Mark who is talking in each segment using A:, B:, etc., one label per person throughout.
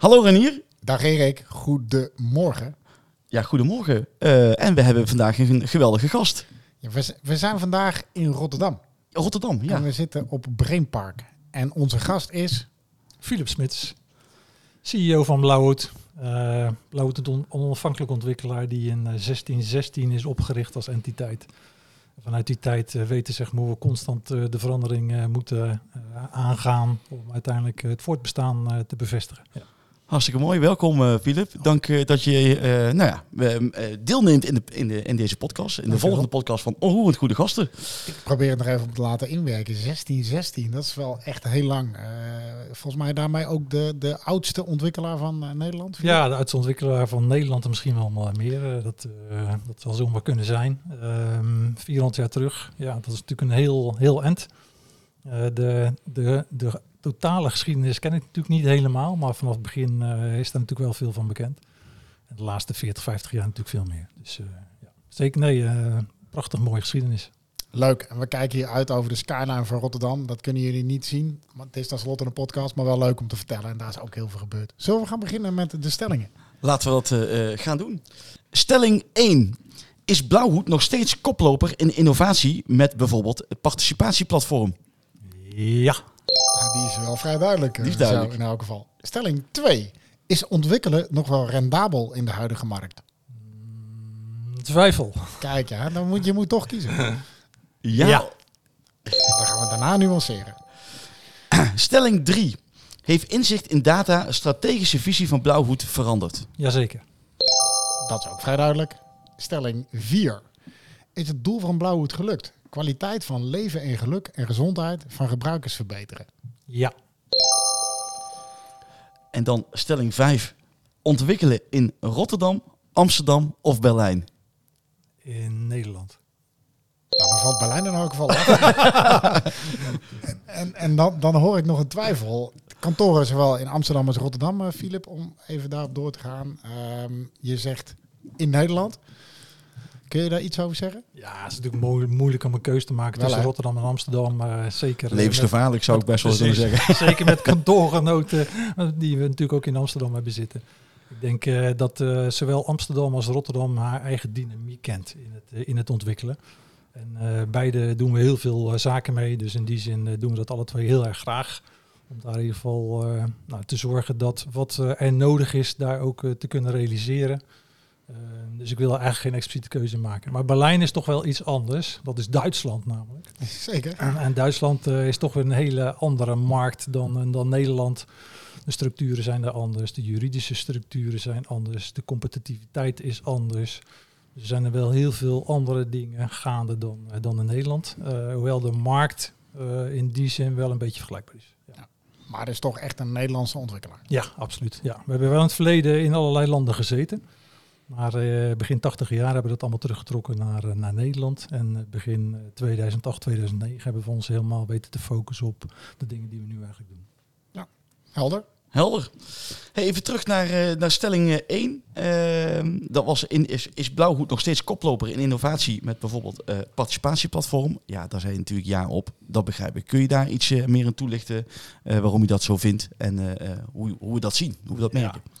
A: Hallo Renier.
B: Dag Erik, goedemorgen.
A: Ja, goedemorgen. Uh, en we hebben vandaag een geweldige gast.
B: Ja, we, we, zijn vandaag in Rotterdam.
A: Rotterdam, ja.
B: En we zitten op Brainpark. En onze gast is...
C: Philip Smits, CEO van Blauwhoed. Uh, Blauwhoed is een onafhankelijk ontwikkelaar die in 1616 is opgericht als entiteit. Vanuit die tijd uh, weten zeg hoe we constant uh, de verandering moeten aangaan om uiteindelijk het voortbestaan te bevestigen. Ja.
A: Hartstikke mooi. Welkom, Filip. Uh, Dank uh, dat je uh, nou ja, deelneemt in, de, in, de, in deze podcast. In de volgende podcast van Onroerend Goede Gasten.
B: Ik probeer het nog even op te laten inwerken. 1616, dat is wel echt heel lang. volgens mij daarmee ook de, de oudste ontwikkelaar van Nederland.
C: Philip? Ja, de oudste ontwikkelaar van Nederland en misschien wel meer. dat, dat zal zomaar kunnen zijn. 400 ehm, jaar terug. Ja, dat is natuurlijk een heel, heel end. de, de, de totale geschiedenis ken ik natuurlijk niet helemaal, maar vanaf het begin uh, is daar natuurlijk wel veel van bekend. En de laatste 40, 50 jaar natuurlijk veel meer. Dus uh, ja, zeker nee, uh, prachtig mooie geschiedenis.
B: Leuk. En we kijken hier uit over de skyline van Rotterdam. Dat kunnen jullie niet zien, want het is tenslotte een podcast, maar wel leuk om te vertellen. En daar is ook heel veel gebeurd. Zullen we gaan beginnen met de stellingen?
A: Laten we dat gaan doen. Stelling 1. Is Blauwhoed nog steeds koploper in innovatie met bijvoorbeeld het participatieplatform?
C: Ja
B: die is wel vrij duidelijk.
A: Die is duidelijk.
B: in elk geval. Stelling 2. Is ontwikkelen nog wel rendabel in de huidige markt?
C: Mm, twijfel.
B: Kijk, ja, dan moet je moet toch kiezen.
A: ja. ja.
B: Dan gaan we daarna nuanceren.
A: Stelling 3. Heeft inzicht in data een strategische visie van Blauwhoed veranderd?
C: Jazeker.
B: Dat is ook vrij duidelijk. Stelling 4. Is het doel van Blauwhoed gelukt? Kwaliteit van leven en geluk en gezondheid van gebruikers verbeteren?
C: Ja.
A: En dan stelling 5. Ontwikkelen in Rotterdam, Amsterdam of Berlijn?
C: In Nederland.
B: Nou, dan valt Berlijn in elk geval af. en en, en dan, dan hoor ik nog een twijfel. Kantoren zowel in Amsterdam als Rotterdam, Filip, eh, om even daarop door te gaan. Um, je zegt in Nederland. Kun je daar iets over zeggen?
C: Ja, het is natuurlijk moeilijk om een keuze te maken tussen Rotterdam en Amsterdam. Maar zeker.
A: Eh, Levensgevaarlijk zou ik best wel willen zeggen.
C: Zeker met kantoorgenoten die we natuurlijk ook in Amsterdam hebben zitten. Ik denk uh, dat uh, zowel Amsterdam als Rotterdam haar eigen dynamiek kent in het, in het ontwikkelen. En beide doen we heel veel zaken mee. Dus in die zin doen we dat alle twee heel erg graag. Om daar in ieder geval nou, te zorgen dat wat er nodig is, daar ook te kunnen realiseren. Ehm, dus ik wil er eigenlijk geen expliciete keuze maken. Maar Berlijn is toch wel iets anders. Dat is Duitsland namelijk.
B: Zeker.
C: En, en Duitsland uh, is toch weer een hele andere markt dan, eh, dan Nederland. De structuren zijn er anders, de juridische structuren zijn anders, de competitiviteit is anders. Er zijn er wel heel veel andere dingen gaande dan, uh, dan in Nederland. hoewel de markt in die zin wel een beetje vergelijkbaar is.
B: Ja. Maar het is toch echt een Nederlandse ontwikkelaar?
C: Ja, absoluut. Ja. We hebben wel in het verleden in allerlei landen gezeten. Maar uh, begin 80 jaar hebben we dat allemaal teruggetrokken naar, uh, naar Nederland. En uh, begin 2008, 2009 hebben we ons helemaal weten te focussen op de dingen die we nu eigenlijk doen.
B: Ja, helder.
A: Helder. Hey, even terug naar, naar stelling 1. Ehm, dat was in, is, is Blauwhoed nog steeds koploper in innovatie met bijvoorbeeld participatieplatform? Ja, daar zei je natuurlijk ja op. Dat begrijp ik. Kun je daar iets meer in toelichten waarom je dat zo vindt en hoe, hoe we dat zien, hoe we dat merken? Ja.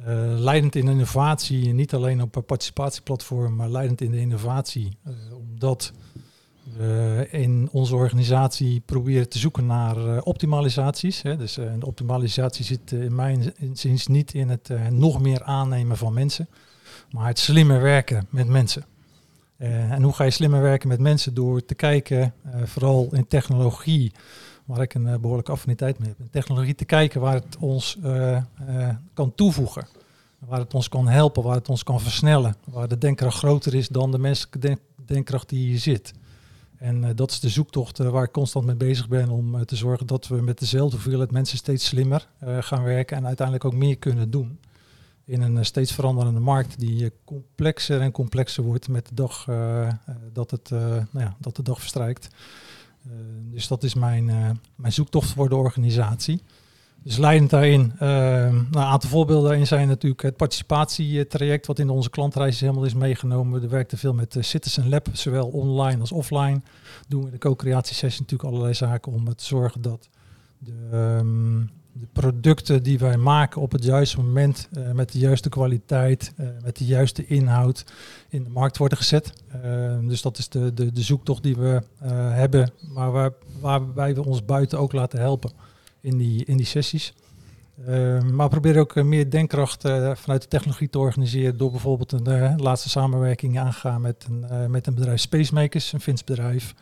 C: Uh, leidend in innovatie, niet alleen op een participatieplatform, maar leidend in de innovatie. Uh, omdat we in onze organisatie proberen te zoeken naar uh, optimalisaties. Hè. Dus de optimalisatie zit in mijn zin niet in het nog meer aannemen van mensen, maar het slimmer werken met mensen. en hoe ga je slimmer werken met mensen? Door te kijken, vooral in technologie, waar ik een behoorlijke affiniteit mee heb. technologie te kijken waar het ons kan toevoegen. Waar het ons kan helpen, waar het ons kan versnellen. Waar de denkkracht groter is dan de menselijke denk denkkracht die hier zit. En dat is de zoektocht waar ik constant mee bezig ben om te zorgen dat we met dezelfde hoeveelheid mensen steeds slimmer gaan werken en uiteindelijk ook meer kunnen doen. In een steeds veranderende markt die complexer en complexer wordt met de dag dat, het, nou ja, dat de dag verstrijkt. Dus dat is mijn, mijn zoektocht voor de organisatie. Dus leidend daarin, uh, nou, een aantal voorbeelden daarin zijn natuurlijk het participatietraject, wat in onze klantreis helemaal is meegenomen. We werken veel met Citizen Lab, zowel online als offline. Doen we in de co-creatiesessie natuurlijk allerlei zaken om te zorgen dat de, um, de producten die wij maken op het juiste moment, uh, met de juiste kwaliteit, met de juiste inhoud in de markt worden gezet. Uh, dus dat is de, de, de zoektocht die we hebben, maar waar, waarbij we ons buiten ook laten helpen in die, in die sessies. maar we proberen ook meer denkkracht vanuit de technologie te organiseren door bijvoorbeeld een laatste samenwerking aangaan met een, met een bedrijf Spacemakers, een Fins bedrijf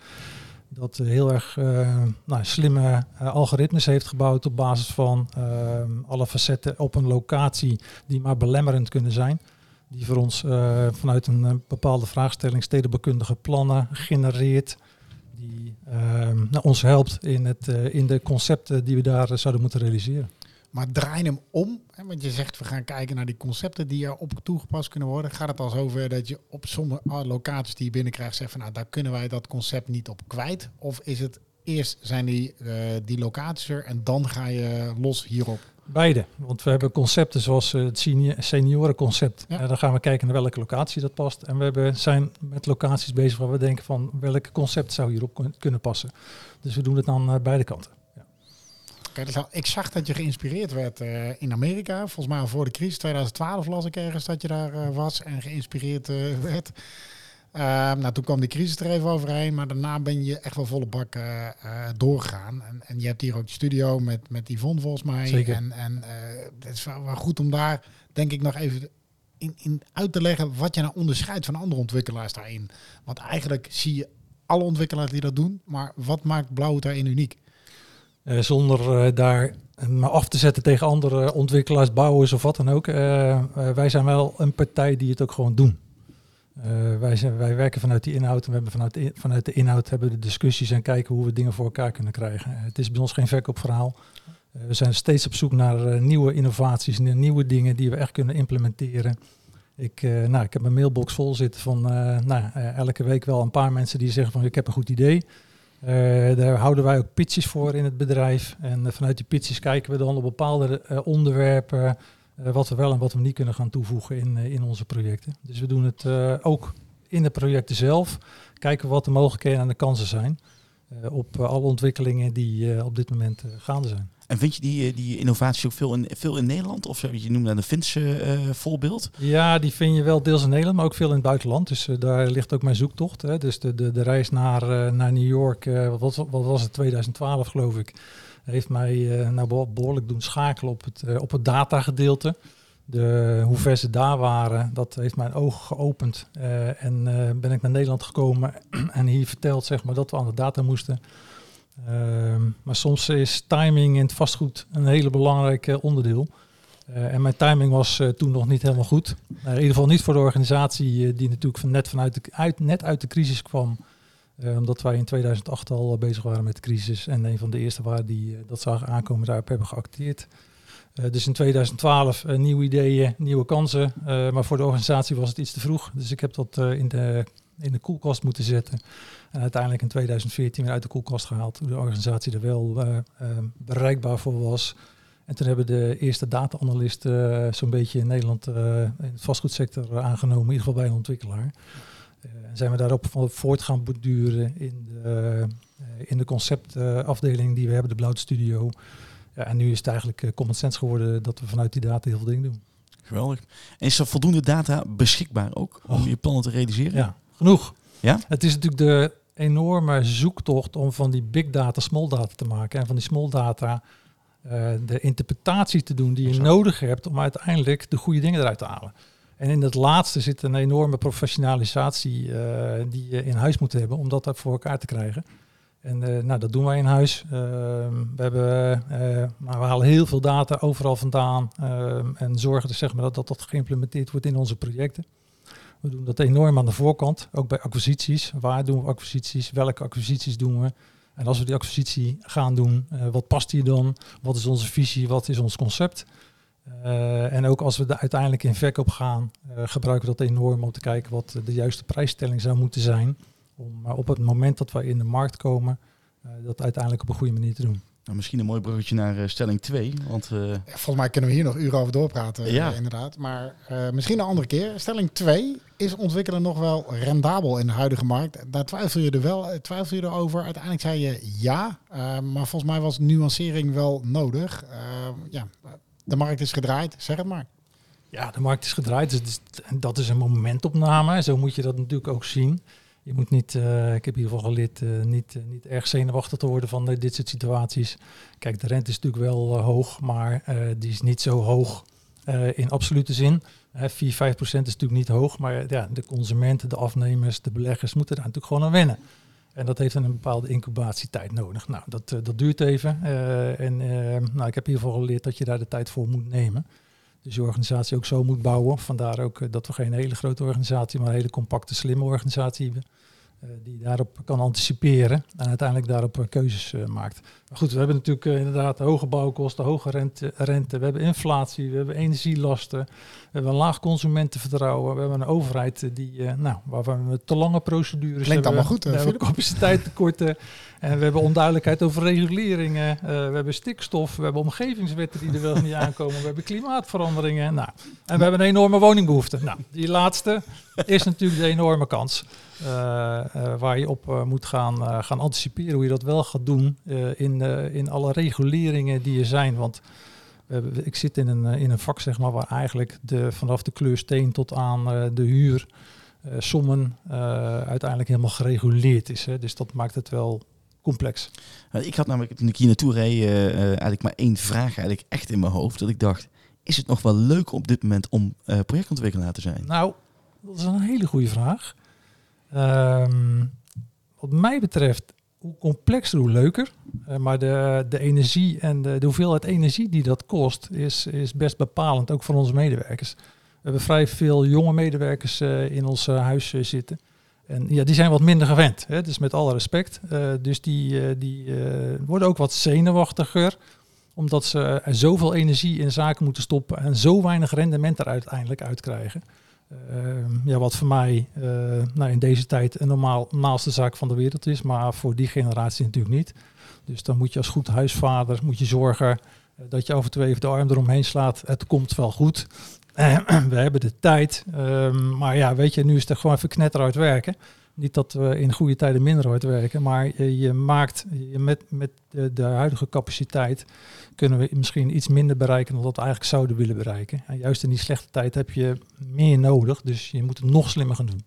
C: dat heel erg uh, nou, slimme uh, algoritmes heeft gebouwd op basis van uh, alle facetten op een locatie die maar belemmerend kunnen zijn. Die voor ons vanuit een bepaalde vraagstelling stedenbekundige plannen genereert. Die ehm, nou, ons helpt in, het, in de concepten die we daar zouden moeten realiseren.
B: Maar draai hem om. Hè, want je zegt we gaan kijken naar die concepten die erop toegepast kunnen worden. Gaat het al zover dat je op sommige locaties die je binnenkrijgt zegt van nou daar kunnen wij dat concept niet op kwijt? Of is het eerst zijn die, uh, die locaties er en dan ga je los hierop?
C: Beide, want we hebben concepten zoals het seniorenconcept. Ja. dan gaan we kijken naar welke locatie dat past. En we hebben, zijn met locaties bezig waar we denken van welke concept zou hierop kunnen passen. Dus we doen het dan uh, beide kanten.
B: Dus ik zag dat je geïnspireerd werd uh, in Amerika. Volgens mij al voor de crisis, 2012 las ik ergens dat je daar uh, was en geïnspireerd uh, werd. Ehm, nou, toen kwam de crisis er even overheen, maar daarna ben je echt wel volle bak doorgegaan. En, en, je hebt hier ook je studio met, met Yvonne volgens mij.
C: Zeker.
B: En, en het is wel, wel, goed om daar, denk ik, nog even in, in uit te leggen wat je nou onderscheidt van andere ontwikkelaars daarin. Want eigenlijk zie je alle ontwikkelaars die dat doen, maar wat maakt Blauw daarin uniek?
C: Uh, zonder uh, daar me af te zetten tegen andere ontwikkelaars, bouwers of wat dan ook. Uh, wij zijn wel een partij die het ook gewoon doen. Wij, zijn, wij werken vanuit die inhoud en we hebben vanuit, vanuit de inhoud hebben de discussies en kijken hoe we dingen voor elkaar kunnen krijgen. het is bij ons geen verkoopverhaal. we zijn steeds op zoek naar nieuwe innovaties, nieuwe dingen die we echt kunnen implementeren. Ik, nou, ik heb mijn mailbox vol zitten van nou, elke week wel een paar mensen die zeggen van ik heb een goed idee. Uh, daar houden wij ook pitches voor in het bedrijf. En uh, vanuit die pitches kijken we dan op bepaalde uh, onderwerpen wat we wel en wat we niet kunnen gaan toevoegen in, in onze projecten. Dus we doen het ook in de projecten zelf. Kijken wat de mogelijkheden en de kansen zijn op alle ontwikkelingen die op dit moment gaande zijn.
A: En vind je die, eh, die innovatie ook veel in, veel in Nederland? Of je noemde een Finse uh, voorbeeld?
C: Ja, die vind je wel deels in Nederland, maar ook veel in het buitenland. Dus daar ligt ook mijn zoektocht. Hè. Dus de, de, de reis naar, naar New York, wat, wat was het, 2012 geloof ik, heeft mij nou behoorlijk doen schakelen op het, op het datagedeelte. De, hoe ver ze daar waren, dat heeft mijn ogen geopend. en ben ik naar Nederland gekomen en hier verteld zeg maar, dat we aan de data moesten. Ehm, maar soms is timing in het vastgoed een hele belangrijk onderdeel. Uh, en mijn timing was uh, toen nog niet helemaal goed. In ieder geval niet voor de organisatie die natuurlijk van net, vanuit de, uit, net uit de crisis kwam. omdat wij in 2008 al bezig waren met de crisis. En een van de eerste waren die dat zagen aankomen, daarop hebben geacteerd. dus in 2012 nieuwe ideeën, nieuwe kansen. maar voor de organisatie was het iets te vroeg. Dus ik heb dat in, de, in de koelkast moeten zetten. En uiteindelijk in 2014 weer uit de koelkast gehaald. Hoe de organisatie er wel uh, uh, bereikbaar voor was. En toen hebben de eerste data-analisten uh, zo'n beetje in Nederland in het vastgoedsector aangenomen. In ieder geval bij een ontwikkelaar. en zijn we daarop voort gaan borduren in de, in de conceptafdeling die we hebben, de Blauw Studio. Ja, en nu is het eigenlijk common sense geworden dat we vanuit die data heel veel dingen doen.
A: Geweldig. En is er voldoende data beschikbaar ook om oh. je plannen te realiseren?
C: Ja, genoeg. Ja? Het is natuurlijk de enorme zoektocht om van die big data small data te maken. En van die small data uh, de interpretatie te doen die je nodig hebt om uiteindelijk de goede dingen eruit te halen. En in het laatste zit een enorme professionalisatie uh, die je in huis moet hebben om dat voor elkaar te krijgen. En uh, nou, dat doen wij in huis. Ehm, we, hebben, maar we halen heel veel data overal vandaan ehm, en zorgen dus zeg maar, dat, dat dat geïmplementeerd wordt in onze projecten. We doen dat enorm aan de voorkant, ook bij acquisities. Waar doen we acquisities? Welke acquisities doen we? En als we die acquisitie gaan doen, uh, wat past hier dan? Wat is onze visie? Wat is ons concept? Uh, en ook als we er uiteindelijk in verkoop gaan, uh, gebruiken we dat enorm om te kijken wat de juiste prijsstelling zou moeten zijn. Om op het moment dat we in de markt komen, dat uiteindelijk op een goede manier te doen.
A: Nou, misschien een mooi bruggetje naar eh, stelling 2. Want eh,
B: Ja, volgens mij kunnen we hier nog uren over doorpraten, eh,
A: Ja.
B: inderdaad. Maar eh, misschien een andere keer. Stelling 2 is ontwikkelen nog wel rendabel in de huidige markt. Daar twijfel je er wel twijfel je erover. Uiteindelijk zei je ja, eh, maar volgens mij was nuancering wel nodig. Eh, ja, de markt is gedraaid, zeg het maar.
C: Ja, de markt is gedraaid. Dus dat is een momentopname. Zo moet je dat natuurlijk ook zien. Je moet niet, eh, ik heb in ieder geval geleerd, eh, niet, eh, niet erg zenuwachtig te worden van dit soort situaties. Kijk, de rente is natuurlijk wel hoog, maar die is niet zo hoog in absolute zin. Hè, 4, 5 procent is natuurlijk niet hoog, maar ja, de consumenten, de afnemers, de beleggers moeten daar natuurlijk gewoon aan wennen. En dat heeft een bepaalde incubatietijd nodig. Nou, dat, dat duurt even. En nou, ik heb in ieder geval geleerd dat je daar de tijd voor moet nemen. Dus je organisatie ook zo moet bouwen. Vandaar ook dat we geen hele grote organisatie, maar een hele compacte, slimme organisatie hebben. Eh, die daarop kan anticiperen en uiteindelijk daarop eh, keuzes eh, maakt. Maar goed, we hebben natuurlijk inderdaad hoge bouwkosten, hoge rente, rente. We hebben inflatie, we hebben energielasten. We hebben een laag consumentenvertrouwen. We hebben een overheid die, nou, waarvan we te lange procedures
B: Klinkt
C: hebben.
B: allemaal goed, eh,
C: we hebben
B: Philip.
C: En we hebben onduidelijkheid over reguleringen. Eh, we hebben stikstof. We hebben omgevingswetten die er wel niet aankomen. We hebben klimaatveranderingen. Nou, en we hebben een enorme woningbehoefte. Nou, die laatste is natuurlijk de enorme kans. eh, eh, waar je op moet gaan, gaan anticiperen. Hoe je dat wel gaat doen in, in alle reguleringen die er zijn. Want ik zit in een, in een vak zeg maar, waar eigenlijk de, vanaf de kleursteen tot aan de huur sommen uiteindelijk helemaal gereguleerd is. Hè. Dus dat maakt het wel complex.
A: Nou, ik had namelijk toen ik hier naartoe reed eh, eh, eigenlijk maar één vraag eigenlijk echt in mijn hoofd. Dat ik dacht, is het nog wel leuk op dit moment om eh, projectontwikkelaar te zijn?
C: Nou, dat is een hele goede vraag. Ehm, wat mij betreft, hoe complexer, hoe leuker. Maar de, de energie en de, de hoeveelheid energie die dat kost, is, is best bepalend, ook voor onze medewerkers. We hebben vrij veel jonge medewerkers in ons huis zitten. En ja, die zijn wat minder gewend. Hè? Dus met alle respect. Eh, dus die, eh, die eh, worden ook wat zenuwachtiger omdat ze zoveel energie in zaken moeten stoppen en zo weinig rendement er uiteindelijk uitkrijgen. Ehm, ja, wat voor mij nou, in deze tijd een normaal normaalste zaak van de wereld is, maar voor die generatie natuurlijk niet. Dus dan moet je als goed huisvader moet je zorgen dat je af en toe even de arm eromheen slaat. Het komt wel goed. Eh, we hebben de tijd. Ehm, maar ja, weet je, nu is het gewoon even knetterhard werken. Niet dat we in goede tijden minder hard werken, maar je, maakt je met, met de, de huidige capaciteit kunnen we misschien iets minder bereiken dan wat we eigenlijk zouden willen bereiken. En juist in die slechte tijd heb je meer nodig, dus je moet het nog slimmer gaan doen.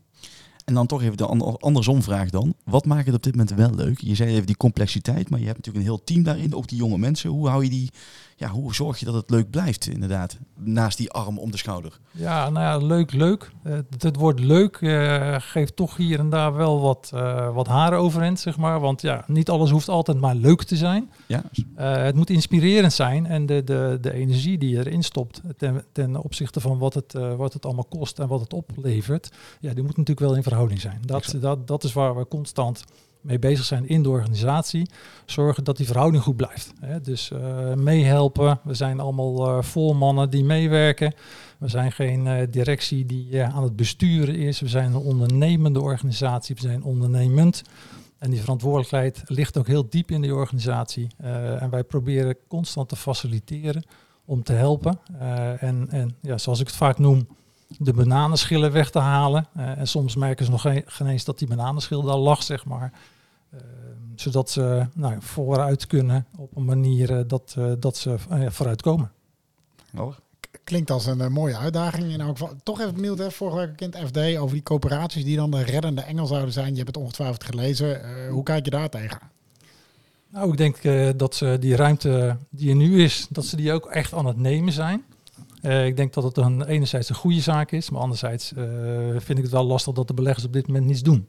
A: En dan toch even de ander- andersom vraag dan. Wat maakt het op dit moment wel leuk? Je zei even die complexiteit, maar je hebt natuurlijk een heel team daarin. Ook die jonge mensen. Hoe hou je die... Ja, hoe zorg je dat het leuk blijft inderdaad? Naast die arm om de schouder.
C: Ja, nou ja, leuk, leuk. Eh, het, het woord leuk eh, geeft toch hier en daar wel wat, eh, wat haren overeind, zeg maar. Want ja, niet alles hoeft altijd maar leuk te zijn.
A: Ja,
C: het moet inspirerend zijn en de, de, de energie die je erin stopt ten, ten opzichte van wat het, wat het allemaal kost en wat het oplevert, ja, die moet natuurlijk wel in verhouding zijn. Dat,
A: Exact.
C: dat, dat is waar we constant mee bezig zijn in de organisatie. Zorgen dat die verhouding goed blijft. Hè? Dus eh, meehelpen. We zijn allemaal eh volmannen die meewerken. We zijn geen eh, directie die aan het besturen is. We zijn een ondernemende organisatie. We zijn ondernemend. En die verantwoordelijkheid ligt ook heel diep in die organisatie. En wij proberen constant te faciliteren om te helpen. En en ja, zoals ik het vaak noem, de bananenschillen weg te halen. Eh, en soms merken ze nog geen, eens dat die bananenschil daar lag, zeg maar. Eh, zodat ze nou, ja, vooruit kunnen op een manier eh, dat, eh, dat ze vooruit komen.
A: hoor.
B: Klinkt als een mooie uitdaging. In elk geval. Toch even benieuwd, hè, vorige week het FD, over die coöperaties die dan de reddende engel zouden zijn. Je hebt het ongetwijfeld gelezen. Eh, hoe kijk je daar tegen?
C: Nou, ik denk eh, dat ze die ruimte die er nu is, dat ze die ook echt aan het nemen zijn. Eh, ik denk dat het een, enerzijds een goede zaak is, maar anderzijds eh, vind ik het wel lastig dat de beleggers op dit moment niets doen.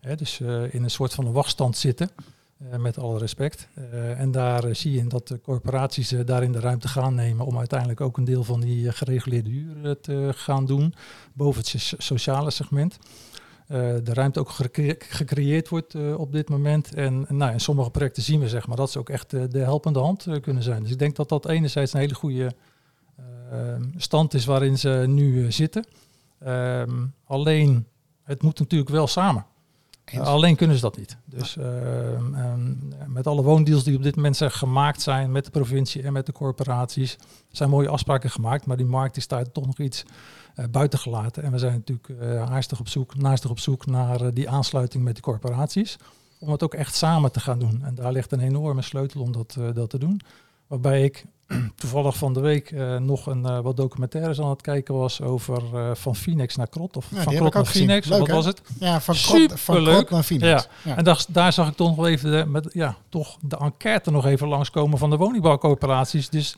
C: Hè, dus eh, in een soort van een wachtstand zitten, met alle respect. En daar zie je in dat de corporaties daarin de ruimte gaan nemen om uiteindelijk ook een deel van die gereguleerde huur te gaan doen, boven het so- sociale segment. De ruimte ook gecre- gecreëerd wordt op dit moment. En nou, in sommige projecten zien we zeg maar, dat ze ook echt de helpende hand kunnen zijn. Dus ik denk dat dat enerzijds een hele goede stand is waarin ze nu eh, zitten. Ehm, alleen, het moet natuurlijk wel samen. Uh, alleen kunnen ze dat niet. Dus, ehm, ehm, met alle woondeals die op dit moment zijn gemaakt zijn met de provincie en met de corporaties, zijn mooie afspraken gemaakt, maar die markt is daar toch nog iets uh, buiten gelaten. En we zijn natuurlijk haastig op zoek, naastig op zoek naar die aansluiting met de corporaties, om het ook echt samen te gaan doen. En daar ligt een enorme sleutel om dat, dat te doen. Waarbij ik toevallig van de week uh, nog een uh, wat documentaires aan het kijken was over uh, van Phoenix naar Krot. Of
B: ja,
C: van Krot naar Phoenix.
B: Leuk,
C: wat was het?
B: Ja, van Krot, van Krot naar Phoenix.
C: Ja. ja. En daar, daar zag ik toch nog even de, met, ja, toch de enquête nog even langskomen van de woningbouwcoöperaties. Dus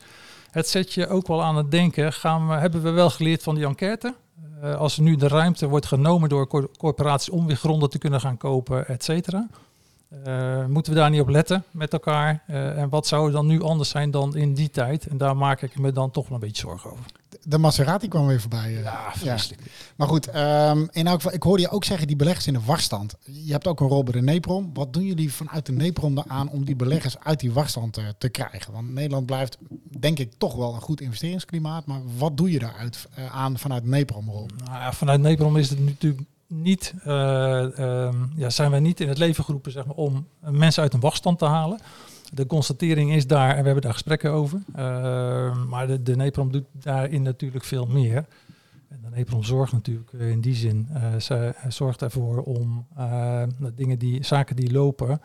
C: het zet je ook wel aan het denken. Gaan we, hebben we wel geleerd van die enquête? als nu de ruimte wordt genomen door cor corporaties om weer gronden te kunnen gaan kopen, et cetera. Uh, moeten we daar niet op letten met elkaar? Uh, en wat zou er dan nu anders zijn dan in die tijd? En daar maak ik me dan toch wel een beetje zorgen over.
B: De Maserati kwam weer voorbij. Uh,
C: ja, vreselijk.
B: Ja. Maar goed, um, in elk geval, ik hoorde je ook zeggen, die beleggers in de wachtstand. Je hebt ook een rol bij de NEPROM. Wat doen jullie vanuit de NEPROM aan om die beleggers uit die wachtstand te, te krijgen? Want Nederland blijft, denk ik, toch wel een goed investeringsklimaat. Maar wat doe je daaruit aan vanuit NEPROM-rol?
C: Nou ja, vanuit NEPROM is het natuurlijk niet, uh, uh, ja, zijn wij niet in het leven geroepen zeg maar, om mensen uit een wachtstand te halen. De constatering is daar, en we hebben daar gesprekken over, uh, maar de, de NEPROM doet daarin natuurlijk veel meer. En de NEPROM zorgt natuurlijk in die zin, ze zorgt ervoor om dingen die, zaken die lopen,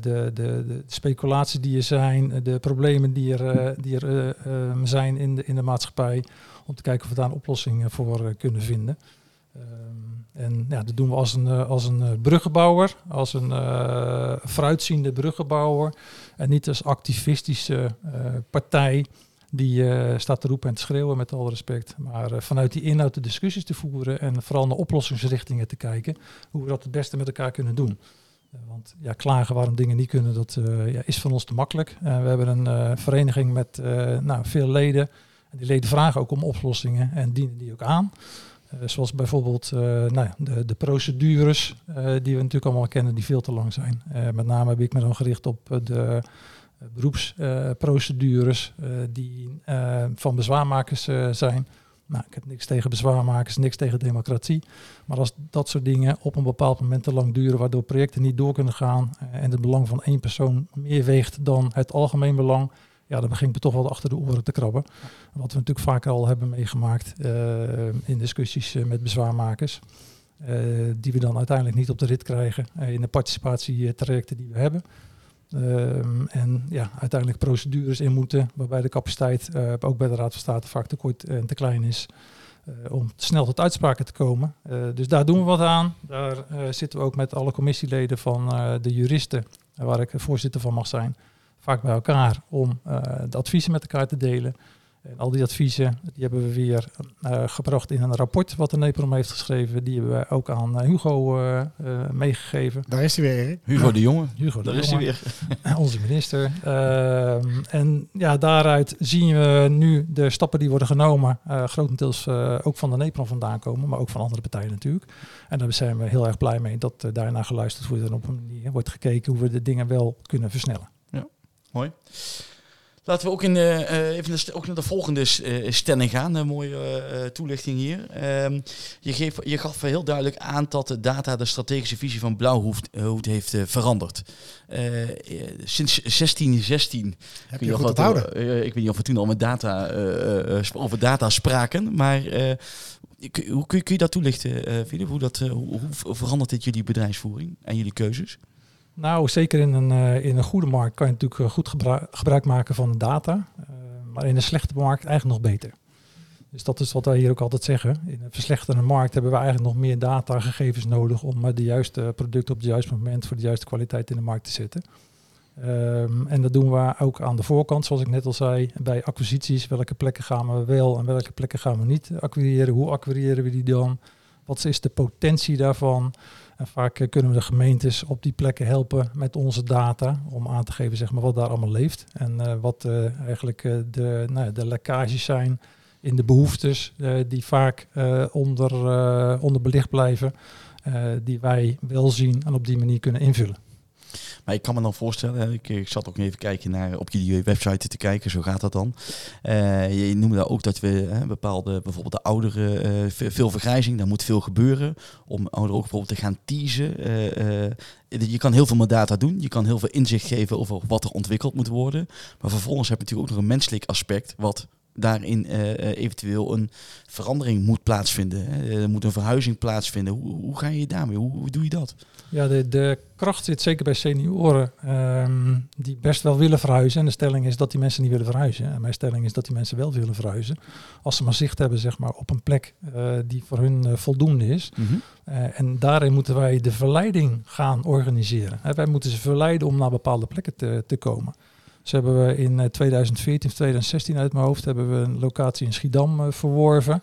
C: de, de, de, speculaties die er zijn, de problemen die er, die er zijn in de, in de maatschappij, om te kijken of we daar een oplossing voor kunnen vinden. Um, en ja, dat doen we als een, als een bruggenbouwer, als een uh, vooruitziende bruggenbouwer. En niet als activistische partij die staat te roepen en te schreeuwen met alle respect. Maar vanuit die inhoud de discussies te voeren en vooral naar oplossingsrichtingen te kijken. Hoe we dat het beste met elkaar kunnen doen. want ja, klagen waarom dingen niet kunnen, dat ja, is van ons te makkelijk. we hebben een vereniging met nou, veel leden. En die leden vragen ook om oplossingen en dienen die ook aan. Uh, zoals bijvoorbeeld uh, nou de, de, procedures uh, die we natuurlijk allemaal kennen, die veel te lang zijn. met name heb ik me dan gericht op de beroepsprocedures die van bezwaarmakers zijn. Nou, ik heb niks tegen bezwaarmakers, niks tegen democratie. Maar als dat soort dingen op een bepaald moment te lang duren, waardoor projecten niet door kunnen gaan en het belang van één persoon meer weegt dan het algemeen belang, ja, dan begint me toch wel achter de oren te krabben. Wat we natuurlijk vaker al hebben meegemaakt uh, in discussies uh, met bezwaarmakers. Uh, die we dan uiteindelijk niet op de rit krijgen in de participatietrajecten die we hebben. Ehm, en ja, uiteindelijk procedures in moeten waarbij de capaciteit ook bij de Raad van State vaak te kort en te klein is. om snel tot uitspraken te komen. dus daar doen we wat aan. Daar zitten we ook met alle commissieleden van de juristen, waar ik voorzitter van mag zijn vaak bij elkaar om uh, de adviezen met elkaar te delen. En al die adviezen die hebben we weer uh, gebracht in een rapport wat de NEPROM heeft geschreven. Die hebben we ook aan uh, Hugo meegegeven.
B: Daar is hij weer.
A: Hugo de Jonge.
C: Hugo de
A: Daar is hij weer.
C: Onze minister. Ehm, en ja, daaruit zien we nu de stappen die worden genomen. grotendeels ook van de NEPROM vandaan komen, maar ook van andere partijen natuurlijk. En daar zijn we heel erg blij mee dat daarna geluisterd wordt en op een manier wordt gekeken hoe we de dingen wel kunnen versnellen.
A: Mooi. Laten we ook, in, uh, even de, ook naar de volgende uh, stelling gaan. Een mooie uh, toelichting hier. Uh, je, geef, je gaf heel duidelijk aan dat de data de strategische visie van Blauwhoed heeft veranderd. sinds 1616.
B: Heb je, je goed wat,
A: ik weet niet of we toen al met data, over data spraken. Maar hoe kun je, kun je dat toelichten, Filip? Hoe, dat, hoe, hoe verandert dit jullie bedrijfsvoering en jullie keuzes?
C: Nou, zeker in een, uh, in een goede markt kan je natuurlijk goed gebruik, maken van data. Uh, maar in een slechte markt eigenlijk nog beter. Dus dat is wat wij hier ook altijd zeggen. In een verslechterende markt hebben we eigenlijk nog meer datagegevens nodig om de juiste producten op het juiste moment voor de juiste kwaliteit in de markt te zetten. Um, en dat doen we ook aan de voorkant, zoals ik net al zei, bij acquisities. Welke plekken gaan we wel en welke plekken gaan we niet acquireren? Hoe acquireren we die dan? Wat is de potentie daarvan? Vaak eh, kunnen we de gemeentes op die plekken helpen met onze data om aan te geven zeg maar, wat daar allemaal leeft. En uh, wat uh, eigenlijk de, nou, de lekkages zijn in de behoeftes die vaak onder, onderbelicht blijven, die wij wel zien en op die manier kunnen invullen.
A: Maar ik kan me dan voorstellen, ik, ik zat ook even kijken naar op jullie website te kijken, zo gaat dat dan. Eh, je noemde ook dat we hè, bepaalde, bijvoorbeeld de ouderen, eh, ve- veel vergrijzing, daar moet veel gebeuren om ouderen ook bijvoorbeeld te gaan teasen. Eh, je kan heel veel met data doen, je kan heel veel inzicht geven over wat er ontwikkeld moet worden. Maar vervolgens heb je natuurlijk ook nog een menselijk aspect, wat daarin eh, eh, eventueel een verandering moet plaatsvinden. Er moet een verhuizing plaatsvinden. Hoe, hoe ga je daarmee? Hoe, hoe doe je dat?
C: Ja, de, de kracht zit zeker bij senioren ehm, die best wel willen verhuizen. En de stelling is dat die mensen niet willen verhuizen. En mijn stelling is dat die mensen wel willen verhuizen. Als ze maar zicht hebben zeg maar, op een plek eh, die voor hun voldoende is. Eh, en daarin moeten wij de verleiding gaan organiseren. Wij moeten ze verleiden om naar bepaalde plekken te, te komen. Dus hebben we in eh, 2014 of 2016 uit mijn hoofd hebben we een locatie in Schiedam eh, verworven.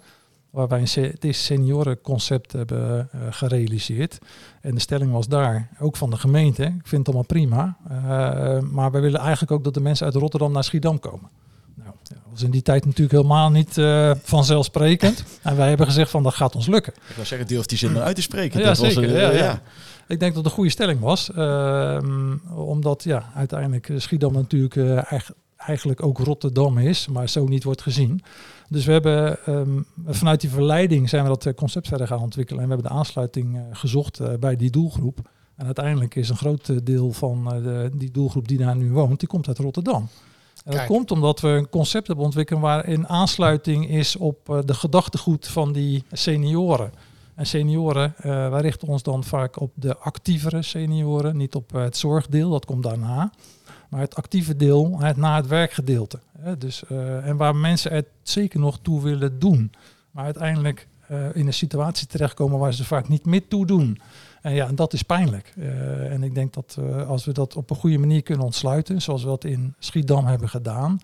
C: Waar wij een seniorenconcept hebben eh, gerealiseerd. En de stelling was daar, ook van de gemeente, ik vind het allemaal prima. eh, maar wij willen eigenlijk ook dat de mensen uit Rotterdam naar Schiedam komen. Was in die tijd natuurlijk helemaal niet eh, vanzelfsprekend. En wij hebben gezegd van dat gaat ons lukken.
A: Ik wil zeggen, durf die zin eruit te spreken.
C: Ja,
A: Dat was,
C: zeker.
A: eh,
C: Ja, ja. Ik denk dat het een goede stelling was. ehm, omdat ja, uiteindelijk Schiedam natuurlijk eh, eigen- eigenlijk ook Rotterdam is, maar zo niet wordt gezien. Dus we hebben ehm, vanuit die verleiding zijn we dat concept verder gaan ontwikkelen. En we hebben de aansluiting gezocht bij die doelgroep. En uiteindelijk is een groot deel van de, die doelgroep die daar nu woont, die komt uit Rotterdam. En dat komt omdat we een concept hebben ontwikkeld waarin aansluiting is op eh, de gedachtegoed van die senioren. En senioren, eh, wij richten ons dan vaak op de actievere senioren, niet op eh, het zorgdeel, dat komt daarna. Maar het actieve deel, het na het werkgedeelte. Hè, dus, en waar mensen het zeker nog toe willen doen. Maar uiteindelijk in een situatie terechtkomen waar ze vaak niet meer toe doen. En ja, en dat is pijnlijk. Eh, en ik denk dat eh, als we dat op een goede manier kunnen ontsluiten, zoals we dat in Schiedam hebben gedaan.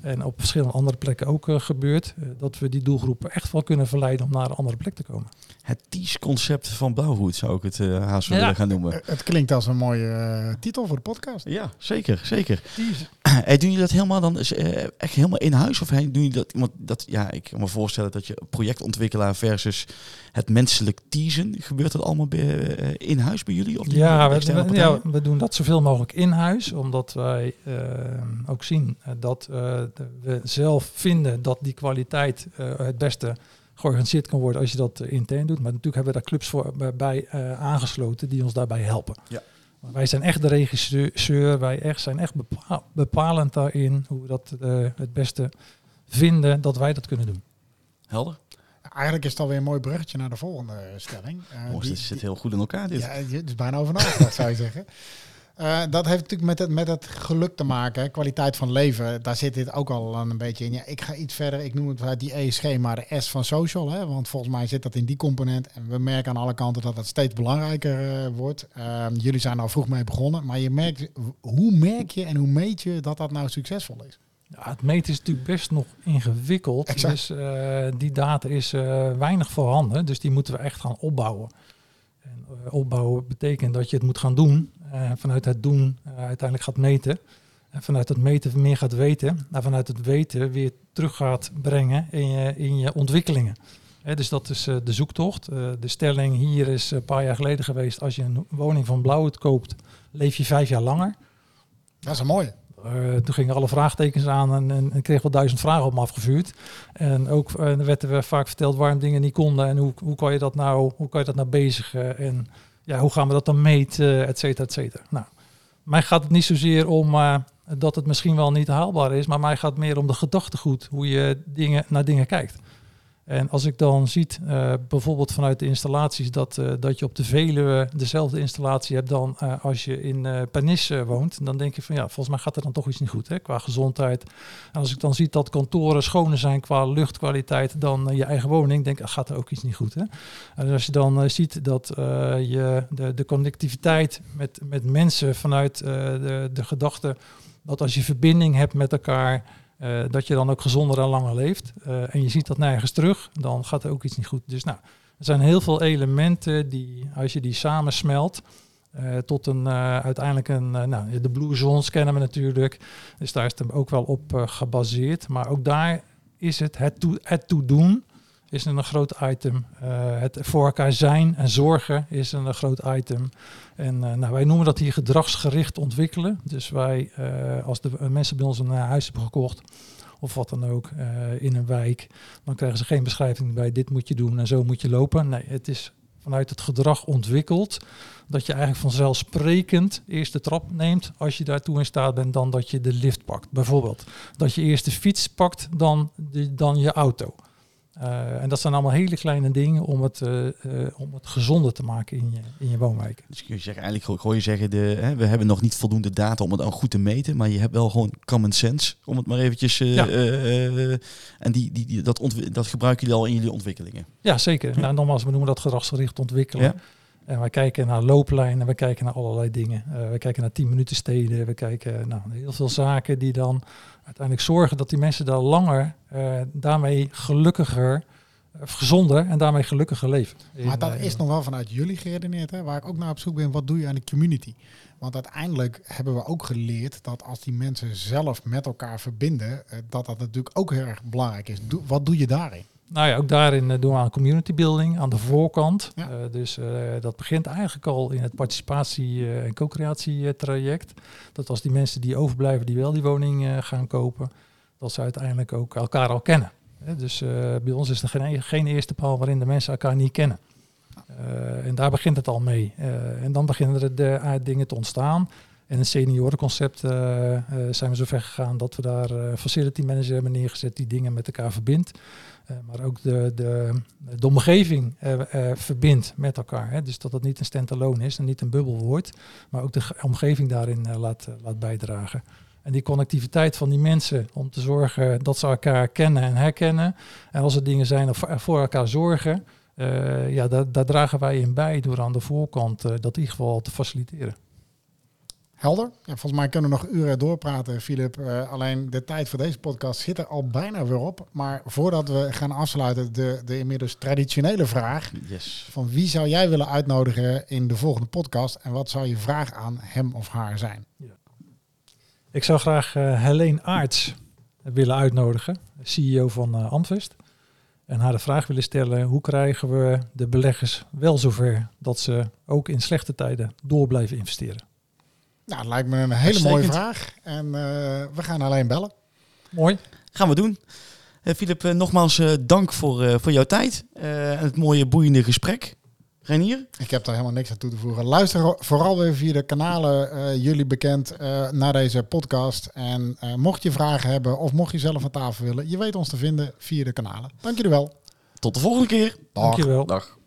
C: En op verschillende andere plekken ook eh, gebeurt. dat we die doelgroepen echt wel kunnen verleiden om naar een andere plek te komen.
A: Het TIES-concept van Blauwhoed zou ik het eh haast
C: Ja.
A: willen gaan noemen.
B: Eh, Het klinkt als een mooie eh, titel voor de podcast.
A: Ja, zeker, zeker. Hey, doen jullie dat helemaal dan eh, echt helemaal in huis? Of hey, doen jullie dat, want dat, ja, ik kan me voorstellen dat je projectontwikkelaar versus het menselijk teasen, gebeurt dat allemaal bij, eh, in huis bij jullie? Of
C: Ja we, ja, we doen dat zoveel mogelijk in huis, omdat wij eh, ook zien eh, dat eh, we zelf vinden dat die kwaliteit eh, het beste georganiseerd kan worden als je dat eh, intern doet. Maar natuurlijk hebben we daar clubs voor bij- bij eh, aangesloten die ons daarbij helpen.
A: Ja.
C: Maar wij zijn echt de regisseur, wij echt, zijn echt bepa- bepalend daarin hoe we dat eh, het beste vinden dat wij dat kunnen doen.
A: Helder?
B: Eigenlijk is het alweer een mooi bruggetje naar de volgende stelling. Eh,
A: Jongens,
B: die-
A: dit zit heel goed in elkaar dit.
B: Ja, het is bijna over nagedacht, zou je zeggen. Eh, dat heeft natuurlijk met het, met het geluk te maken, hè. kwaliteit van leven. Daar zit dit ook al een beetje in. Ja, ik ga iets verder, ik noem het uit die ESG, maar de S van social. Hè, want volgens mij zit dat in die component. En we merken aan alle kanten dat het steeds belangrijker eh, wordt. Ehm, jullie zijn al vroeg mee begonnen, maar je merkt, hoe merk je en hoe meet je dat dat nou succesvol is?
C: Ja, het meten is natuurlijk best nog ingewikkeld.
B: Exact.
C: Dus eh, die data is weinig voorhanden. Dus die moeten we echt gaan opbouwen. En opbouwen betekent dat je het moet gaan doen. Eh, vanuit het doen eh, uiteindelijk gaat meten. En vanuit het meten meer gaat weten. En vanuit het weten weer terug gaat brengen in je, in je ontwikkelingen. Dus dat is eh, de zoektocht. De stelling hier is een paar jaar geleden geweest. Als je een woning van Blauwhoed koopt, leef je vijf jaar langer.
B: Dat is een mooie.
C: Toen gingen alle vraagtekens aan en, en ik kreeg wel duizend vragen op me afgevuurd. En ook werd er vaak verteld waarom dingen niet konden en hoe, hoe kan je dat nou, hoe kan je dat nou bezigen en ja, hoe gaan we dat dan meten, et cetera, et cetera. Nou, mij gaat het niet zozeer om eh, dat het misschien wel niet haalbaar is, maar mij gaat het meer om de gedachtegoed, hoe je dingen, naar dingen kijkt. En als ik dan ziet, eh, bijvoorbeeld vanuit de installaties, dat, eh, dat je op de Veluwe dezelfde installatie hebt dan eh, als je in eh, woont, dan denk je van ja, volgens mij gaat er dan toch iets niet goed hè, qua gezondheid. En als ik dan zie dat kantoren schoner zijn qua luchtkwaliteit dan je eigen woning, denk ik, ah, gaat er ook iets niet goed. Hè? En als je dan ziet dat je de, de connectiviteit met, met mensen vanuit de, de gedachte dat als je verbinding hebt met elkaar, eh, dat je dan ook gezonder en langer leeft. Eh, en je ziet dat nergens terug, dan gaat er ook iets niet goed. Dus nou, er zijn heel veel elementen die, als je die samensmelt, eh, tot een uiteindelijk een, nou, de Blue Zones kennen we natuurlijk. Dus daar is het ook wel op gebaseerd. Maar ook daar is het het, toe, het toe doen is een groot item. Uh, het voor elkaar zijn en zorgen is een groot item. En uh, nou, wij noemen dat hier gedragsgericht ontwikkelen. Dus wij, uh, als de mensen bij ons een huis hebben gekocht, of wat dan ook, in een wijk, dan krijgen ze geen beschrijving bij dit moet je doen en zo moet je lopen. Nee, het is vanuit het gedrag ontwikkeld. Dat je eigenlijk vanzelfsprekend eerst de trap neemt als je daartoe in staat bent, dan dat je de lift pakt. Bijvoorbeeld dat je eerst de fiets pakt, dan, de, dan je auto. Uh, en dat zijn allemaal hele kleine dingen om het, uh, uh, om het gezonder te maken in je, in je woonwijk.
A: Dus kun je zeggen, eigenlijk gooi je zeggen, de, hè, we hebben nog niet voldoende data om het dan goed te meten, maar je hebt wel gewoon common sense, om het maar eventjes... Ja. en die, die, die, dat, dat gebruiken jullie al in jullie ontwikkelingen?
C: Ja, zeker. Nou, nogmaals, we noemen dat gedragsgericht ontwikkelen. Ja. En wij kijken naar looplijnen, we kijken naar allerlei dingen. Uh, we kijken naar 10 minuten steden, we kijken nou, heel veel zaken die dan uiteindelijk zorgen dat die mensen daar langer, uh, daarmee gelukkiger, of gezonder en daarmee gelukkiger leven.
B: Maar dat is nog wel vanuit jullie geredeneerd, hè? waar ik ook naar op zoek ben, wat doe je aan de community? Want uiteindelijk hebben we ook geleerd dat als die mensen zelf met elkaar verbinden, dat dat natuurlijk ook heel erg belangrijk is. Wat doe je daarin?
C: Nou ja, ook daarin uh, doen we aan community building aan de voorkant. Ja. Uh, dus uh, dat begint eigenlijk al in het participatie- en co-creatietraject. Dat als die mensen die overblijven, die wel die woning gaan kopen, dat ze uiteindelijk ook elkaar al kennen. dus bij ons is er geen, geen, eerste paal waarin de mensen elkaar niet kennen. en daar begint het al mee. en dan beginnen er de dingen te ontstaan. En het seniorenconcept uh, uh, zijn we zo ver gegaan dat we daar uh, facility manager hebben neergezet die dingen met elkaar verbindt. maar ook de, de, de omgeving verbindt met elkaar. Hè. Dus dat het niet een stand-alone is en niet een bubbel wordt, maar ook de omgeving daarin laat, laat bijdragen. En die connectiviteit van die mensen om te zorgen dat ze elkaar kennen en herkennen. En als er dingen zijn of voor elkaar zorgen, ja, daar, daar, dragen wij in bij door aan de voorkant dat in ieder geval te faciliteren.
B: Helder. Ja, volgens mij kunnen we nog uren doorpraten, Filip. Uh, alleen de tijd voor deze podcast zit er al bijna weer op. Maar voordat we gaan afsluiten, de, de inmiddels traditionele vraag.
A: Yes.
B: Van wie zou jij willen uitnodigen in de volgende podcast? En wat zou je vraag aan hem of haar zijn? Ja.
C: Ik zou graag uh, Helene Aarts willen uitnodigen, CEO van uh, Amvest. En haar de vraag willen stellen, hoe krijgen we de beleggers wel zover dat ze ook in slechte tijden door blijven investeren?
B: Nou, dat lijkt me een hele mooie vraag. En uh, we gaan alleen bellen.
C: Mooi.
A: Gaan we doen. Filip, uh, uh, nogmaals dank voor, voor jouw tijd en het mooie boeiende gesprek. Renier?
B: Ik heb daar helemaal niks aan toe te voegen. Luister vooral weer via de kanalen jullie bekend naar deze podcast. En mocht je vragen hebben of mocht je zelf aan tafel willen, je weet ons te vinden via de kanalen. Dank jullie wel.
A: Tot de volgende keer.
C: Dag. Dank je wel.
A: Dag.